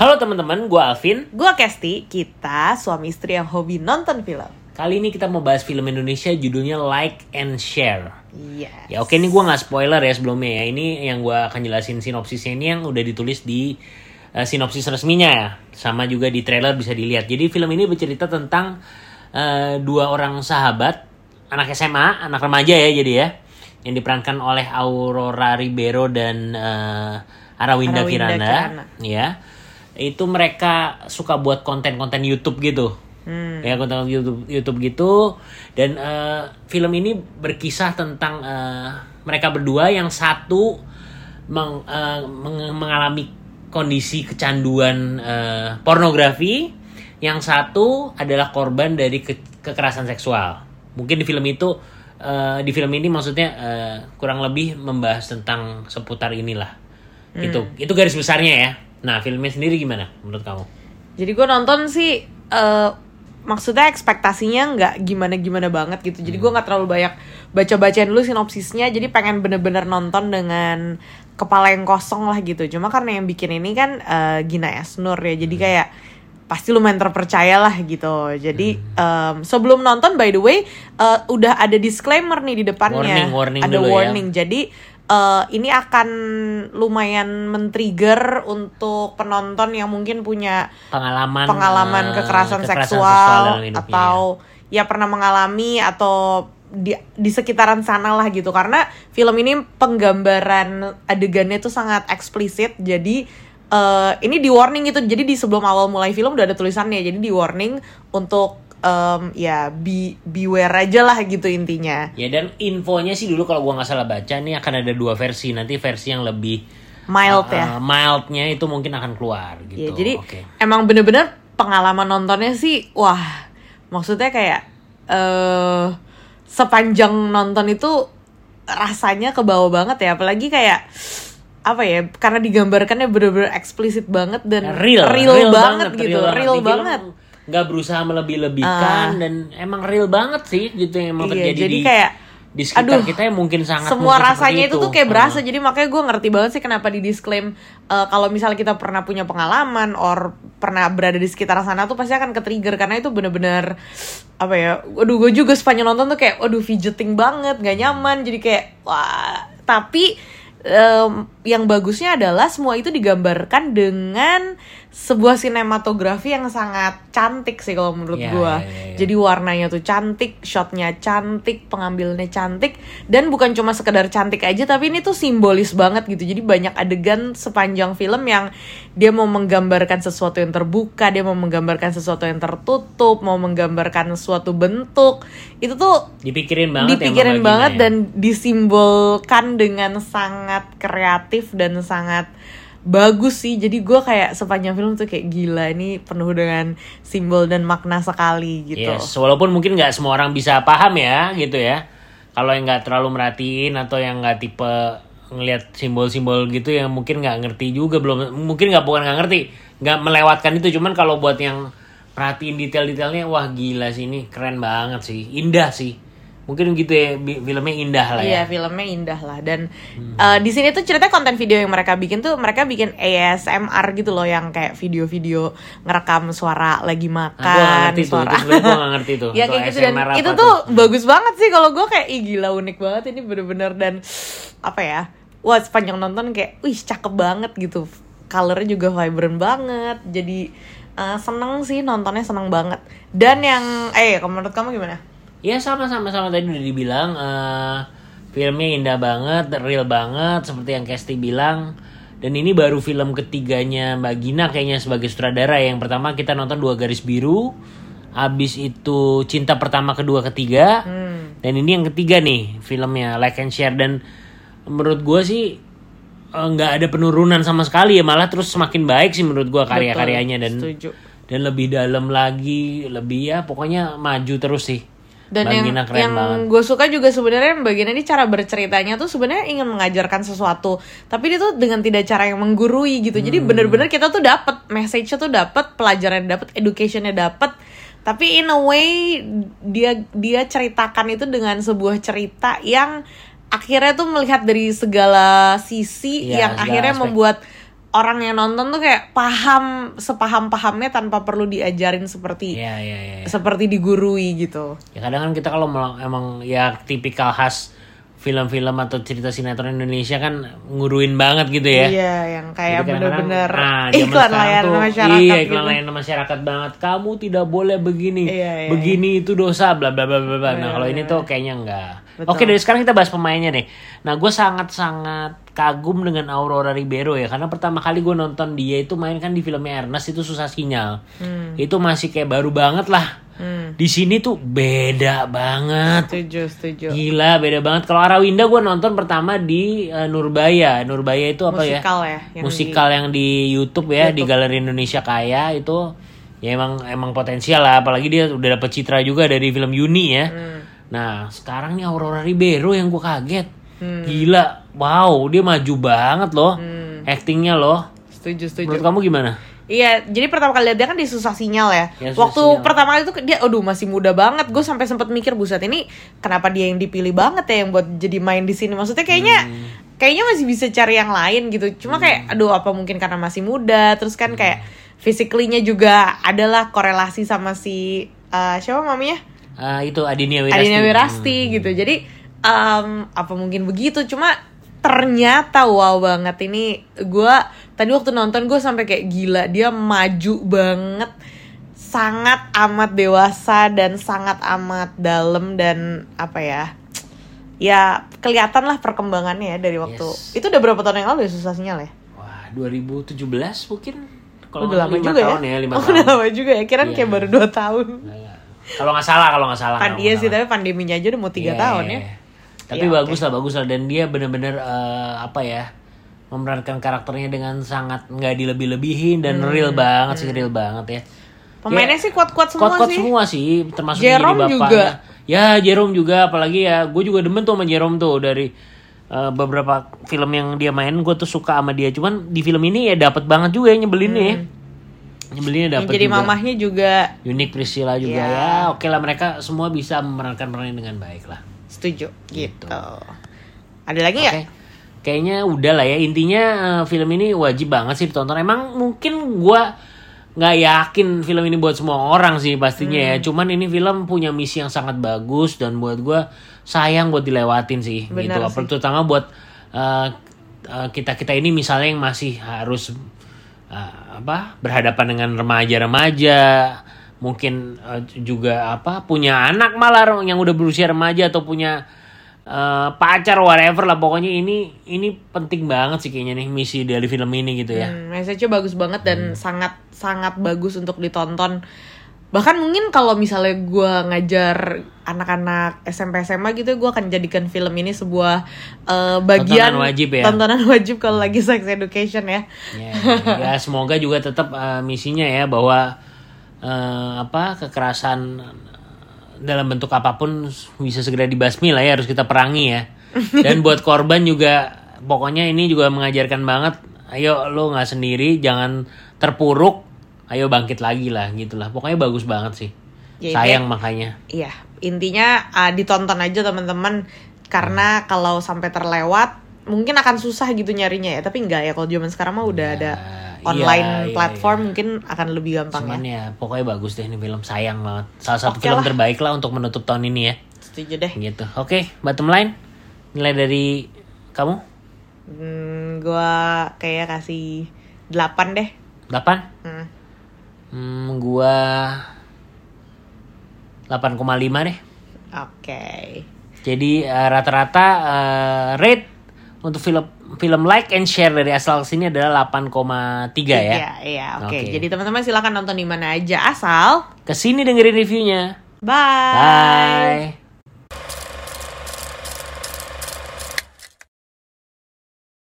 Halo teman-teman, gue Alvin. Gue Kesti, kita suami istri yang hobi nonton film. Kali ini kita mau bahas film Indonesia judulnya Like and Share. Yes. Ya oke ini gue nggak spoiler ya sebelumnya ya. Ini yang gue akan jelasin sinopsisnya ini yang udah ditulis di uh, sinopsis resminya ya. Sama juga di trailer bisa dilihat. Jadi film ini bercerita tentang uh, dua orang sahabat, anak SMA, anak remaja ya jadi ya. Yang diperankan oleh Aurora Ribeiro dan uh, Arawinda, Arawinda Kirana. Kirana. Ya. Itu mereka suka buat konten-konten YouTube gitu. Hmm. ya konten YouTube YouTube gitu. Dan eh, film ini berkisah tentang eh, mereka berdua yang satu meng- eh, meng- mengalami kondisi kecanduan eh, pornografi. Yang satu adalah korban dari ke- kekerasan seksual. Mungkin di film itu eh, di film ini maksudnya eh, kurang lebih membahas tentang seputar inilah. Itu itu garis besarnya ya nah filmnya sendiri gimana menurut kamu Jadi gue nonton sih, eh, maksudnya ekspektasinya nggak gimana-gimana banget gitu. Jadi gue nggak terlalu banyak baca-bacain dulu sinopsisnya. Jadi pengen bener-bener nonton dengan kepala yang kosong lah gitu. Cuma karena yang bikin ini kan eh, Gina Esnur ya, jadi kayak pasti lumayan terpercaya lah gitu. Jadi em, sebelum nonton by the way eh, udah ada disclaimer nih di depannya. Warning, warning ada dulu ya. warning. Jadi eh, ini akan lumayan men-trigger untuk penonton yang mungkin punya pengalaman pengalaman eh, kekerasan, kekerasan seksual, dalam hidupnya, atau ya pernah mengalami atau di di sekitaran sana lah gitu. Karena film ini penggambaran adegannya tuh sangat eksplisit. Jadi eh, ini di warning gitu jadi di sebelum awal mulai film udah ada tulisannya. Jadi di warning untuk em, ya be beware aja lah gitu intinya. Ya dan infonya sih dulu kalau gua nggak salah baca nih akan ada dua versi. Nanti versi yang lebih mild eh, ya. eh, mildnya itu mungkin akan keluar gitu. Ya, jadi Oke. emang bener-bener pengalaman nontonnya sih, wah, maksudnya kayak eh sepanjang nonton itu rasanya ke bawah banget ya, apalagi kayak apa ya, karena digambarkannya bener-bener eksplisit banget dan real real, banget, gitu, real, real, Di film banget. Nggak berusaha melebih-lebihkan dan emang real banget sih gitu yang emang Iya, terjadi jadi di, kayak di sekitar aduh, kita yang mungkin sangat semua rasanya seperti itu tuh kayak berasa. Jadi makanya gue ngerti banget sih kenapa di disclaim eh, kalau misalnya kita pernah punya pengalaman or pernah berada di sekitar sana tuh pasti akan ke trigger karena itu bener-bener apa ya waduh gue juga sepanjang nonton tuh kayak waduh fidgeting banget nggak nyaman. Jadi kayak wah tapi em, yang bagusnya adalah semua itu digambarkan dengan sebuah sinematografi yang sangat cantik sih kalau menurut Iya, gue iya, iya, iya. jadi warnanya tuh cantik, shotnya cantik, pengambilannya cantik, dan bukan cuma sekedar cantik aja, tapi ini tuh simbolis banget gitu. Jadi banyak adegan sepanjang film yang dia mau menggambarkan sesuatu yang terbuka, dia mau menggambarkan sesuatu yang tertutup, mau menggambarkan suatu bentuk. Itu tuh dipikirin banget ya dipikirin sama banget ya. dan disimbolkan dengan sangat kreatif dan sangat bagus sih. Jadi gue kayak sepanjang film tuh kayak gila ini penuh dengan simbol dan makna sekali gitu. Yes, walaupun mungkin nggak semua orang bisa paham ya, gitu ya. Kalau yang nggak terlalu merhatiin atau yang nggak tipe ngelihat simbol-simbol gitu yang mungkin nggak ngerti juga belum mungkin nggak bukan nggak ngerti nggak melewatkan itu. Cuman kalau buat yang perhatiin detail-detailnya wah gila sih ini keren banget sih indah sih mungkin gitu ya filmnya indah lah ya. Iya filmnya indah lah. Dan eh, di sini tuh ceritanya konten video yang mereka bikin tuh mereka bikin ASMR gitu loh yang kayak video-video ngerekam suara lagi Nah, makan ngerti tuh, suara. Itu gue nggak ngerti tuh. ya kayak gitu. Dan itu apa tuh bagus banget sih kalau gue kayak ih gila unik banget ini bener-bener. Dan apa ya wah sepanjang nonton kayak wih cakep banget gitu. Colornya juga vibrant banget. Jadi eh, seneng sih nontonnya seneng banget. Dan yang eh menurut kamu gimana Ya sama-sama sama tadi udah dibilang eh, filmnya indah banget, real banget seperti yang Kesti bilang. Dan ini baru film ketiganya Mbak Gina kayaknya sebagai sutradara. Yang pertama kita nonton Dua Garis Biru, habis itu Cinta Pertama, Kedua, Ketiga. Hmm. Dan ini yang ketiga nih filmnya Like and Share dan menurut gue sih eh, nggak ada penurunan sama sekali ya malah terus semakin baik sih menurut gue karya-karyanya dan setuju dan lebih dalam lagi lebih ya pokoknya maju terus sih dan Mbak yang yang gue suka juga sebenarnya bagian ini cara berceritanya tuh sebenarnya ingin mengajarkan sesuatu tapi dia tuh dengan tidak cara yang menggurui gitu jadi Hmm. bener-bener kita tuh dapat message-nya tuh dapat pelajaran dapat educationnya dapat tapi in a way dia dia ceritakan itu dengan sebuah cerita yang akhirnya tuh melihat dari segala sisi Iya, yang segala akhirnya aspek. membuat orang yang nonton tuh kayak paham sepaham pahamnya tanpa perlu diajarin seperti Iya iya iya. seperti digurui gitu. Ya kadang kan kita kalau emang ya tipikal khas film-film atau cerita sinetron Indonesia kan nguruin banget gitu ya. Iya, yang kayak bener-bener ah, zaman iklan layanan tuh, masyarakat Iya, gitu. iklan layanan masyarakat banget. Kamu tidak boleh begini. Iya, iya, begini itu dosa bla bla bla bla bla. Nah, Iya, kalau iya, ini tuh kayaknya enggak. Betul. Oke, dari sekarang kita bahas pemainnya deh. Nah, gue sangat-sangat kagum dengan Aurora Ribeiro ya karena pertama kali gue nonton dia itu main kan di filmnya Ernest itu susah sinyal. Itu masih kayak baru banget lah. Hmm, Di sini tuh beda banget. setuju, setuju. Gila, beda banget. Kalau Arawinda gue nonton pertama di eh, Nurbaya. Nurbaya itu apa ya? Musikal ya, yang Musikal yang di YouTube ya, di Galeri Indonesia Kaya itu ya emang emang potensial lah. Apalagi dia udah dapet citra juga dari film Yuni ya. Hmm. Nah, sekarang nih Aurora Ribeiro yang gue kaget. Hmm. Gila, wow, dia maju banget loh. Actingnya loh. Setuju, setuju. Menurut kamu gimana? Iya, jadi pertama kali lihat dia kan di susah sinyal ya. Ya, susah Waktu sinyal. pertama kali itu dia, aduh masih muda banget. Gue sampai sempat mikir buset ini kenapa dia yang dipilih banget ya yang buat jadi main di sini. Maksudnya kayaknya Hmm. kayaknya masih bisa cari yang lain gitu. Cuma kayak aduh apa mungkin karena masih muda. Terus kan kayak physically-nya juga adalah korelasi sama si eh, siapa maminya? Ah, itu Adinia Wirasti. Adina Wirasti gitu. Jadi em, apa mungkin begitu? Cuma ternyata wow banget ini gua tadi waktu nonton gue sampai kayak gila dia maju banget sangat amat dewasa dan sangat amat dalam dan apa ya ya kelihatan lah perkembangannya ya dari waktu Yes. itu udah berapa tahun yang lalu ya susah sinyal ya Wah, 2017 mungkin. Kalau udah lama juga tahun ya, ya, lima oh, tahun. udah lama juga ya kirain Iya. kayak baru dua tahun Iya. Kalau nggak salah, kalau nggak salah. Pan kalau iya sih tapi pandeminya aja udah mau tiga Iya, tahun iya, ya iya. Tapi Iya, bagus lah, bagus lah. Dan dia bener-bener eh, apa ya memerankan karakternya dengan sangat nggak dilebih-lebihin dan Hmm, real banget sih, real banget ya. pemainnya sih kuat-kuat semua Kuat-kuat sih semua sih, termasuk Jerome yang jadi juga. bapaknya. Ya, Jerome juga, apalagi ya, gue juga demen tuh sama Jerome tuh dari eh, beberapa film yang dia main, gue tuh suka sama dia. Cuman di film ini ya dapat banget juga ya nyebelinnya ya. Nyebelinnya Hmm. yang dapat jadi juga. mamahnya juga Unik Priscilla juga Iya. ya. Oke lah mereka semua bisa memerankan perannya dengan baik lah. Setuju gitu. Ada lagi nggak? Oke. Kayaknya udah lah ya. Intinya eh, film ini wajib banget sih ditonton. Emang mungkin gua nggak yakin film ini buat semua orang sih pastinya Hmm. ya. Cuman ini film punya misi yang sangat bagus dan buat gua sayang buat dilewatin sih Benar gitu. sih. Terutama buat kita kita ini misalnya yang masih harus eh, apa berhadapan dengan remaja-remaja mungkin eh, juga apa punya anak malah yang udah berusia remaja atau punya eh, pacar whatever lah pokoknya ini ini penting banget sih kayaknya nih misi dari film ini gitu ya. Hmm, message-nya bagus banget dan sangat sangat bagus untuk ditonton. Bahkan mungkin kalau misalnya gue ngajar anak-anak SMP SMA gitu, gue akan jadikan film ini sebuah eh, bagian Tontonan wajib ya? tontonan wajib kalau lagi sex education ya. Ya, ya semoga juga tetap eh, misinya ya bahwa eh, apa kekerasan dalam bentuk apa pun bisa segera dibasmi lah ya harus kita perangi ya. Dan buat korban juga pokoknya ini juga mengajarkan banget. Ayo lo nggak sendiri, jangan terpuruk. Ayo bangkit lagi lah gitulah. Pokoknya bagus banget sih. Ya, Sayang makanya. Iya, intinya ah, ditonton aja teman-teman karena kalau sampai terlewat mungkin akan susah gitu nyarinya ya. Tapi enggak ya kalau zaman sekarang mah udah ada iya, online iya, platform mungkin akan lebih gampang Cuman ya. ya pokoknya bagus deh ini film sayang banget. Salah satu Oke film lah. terbaik lah untuk menutup tahun ini ya. Setuju deh. gitu oke bottom line nilai dari kamu Hmm, gua kayak kasih 8 deh. 8 Hmm. hmm, gua 8,5 deh Oke. jadi eh, rata-rata eh, rate untuk film film like and share dari asal sini adalah 8,3 ya Iya, iya, oke. Oke. Jadi teman-teman silakan nonton di mana aja asal. ke sini dengerin reviewnya Bye. bye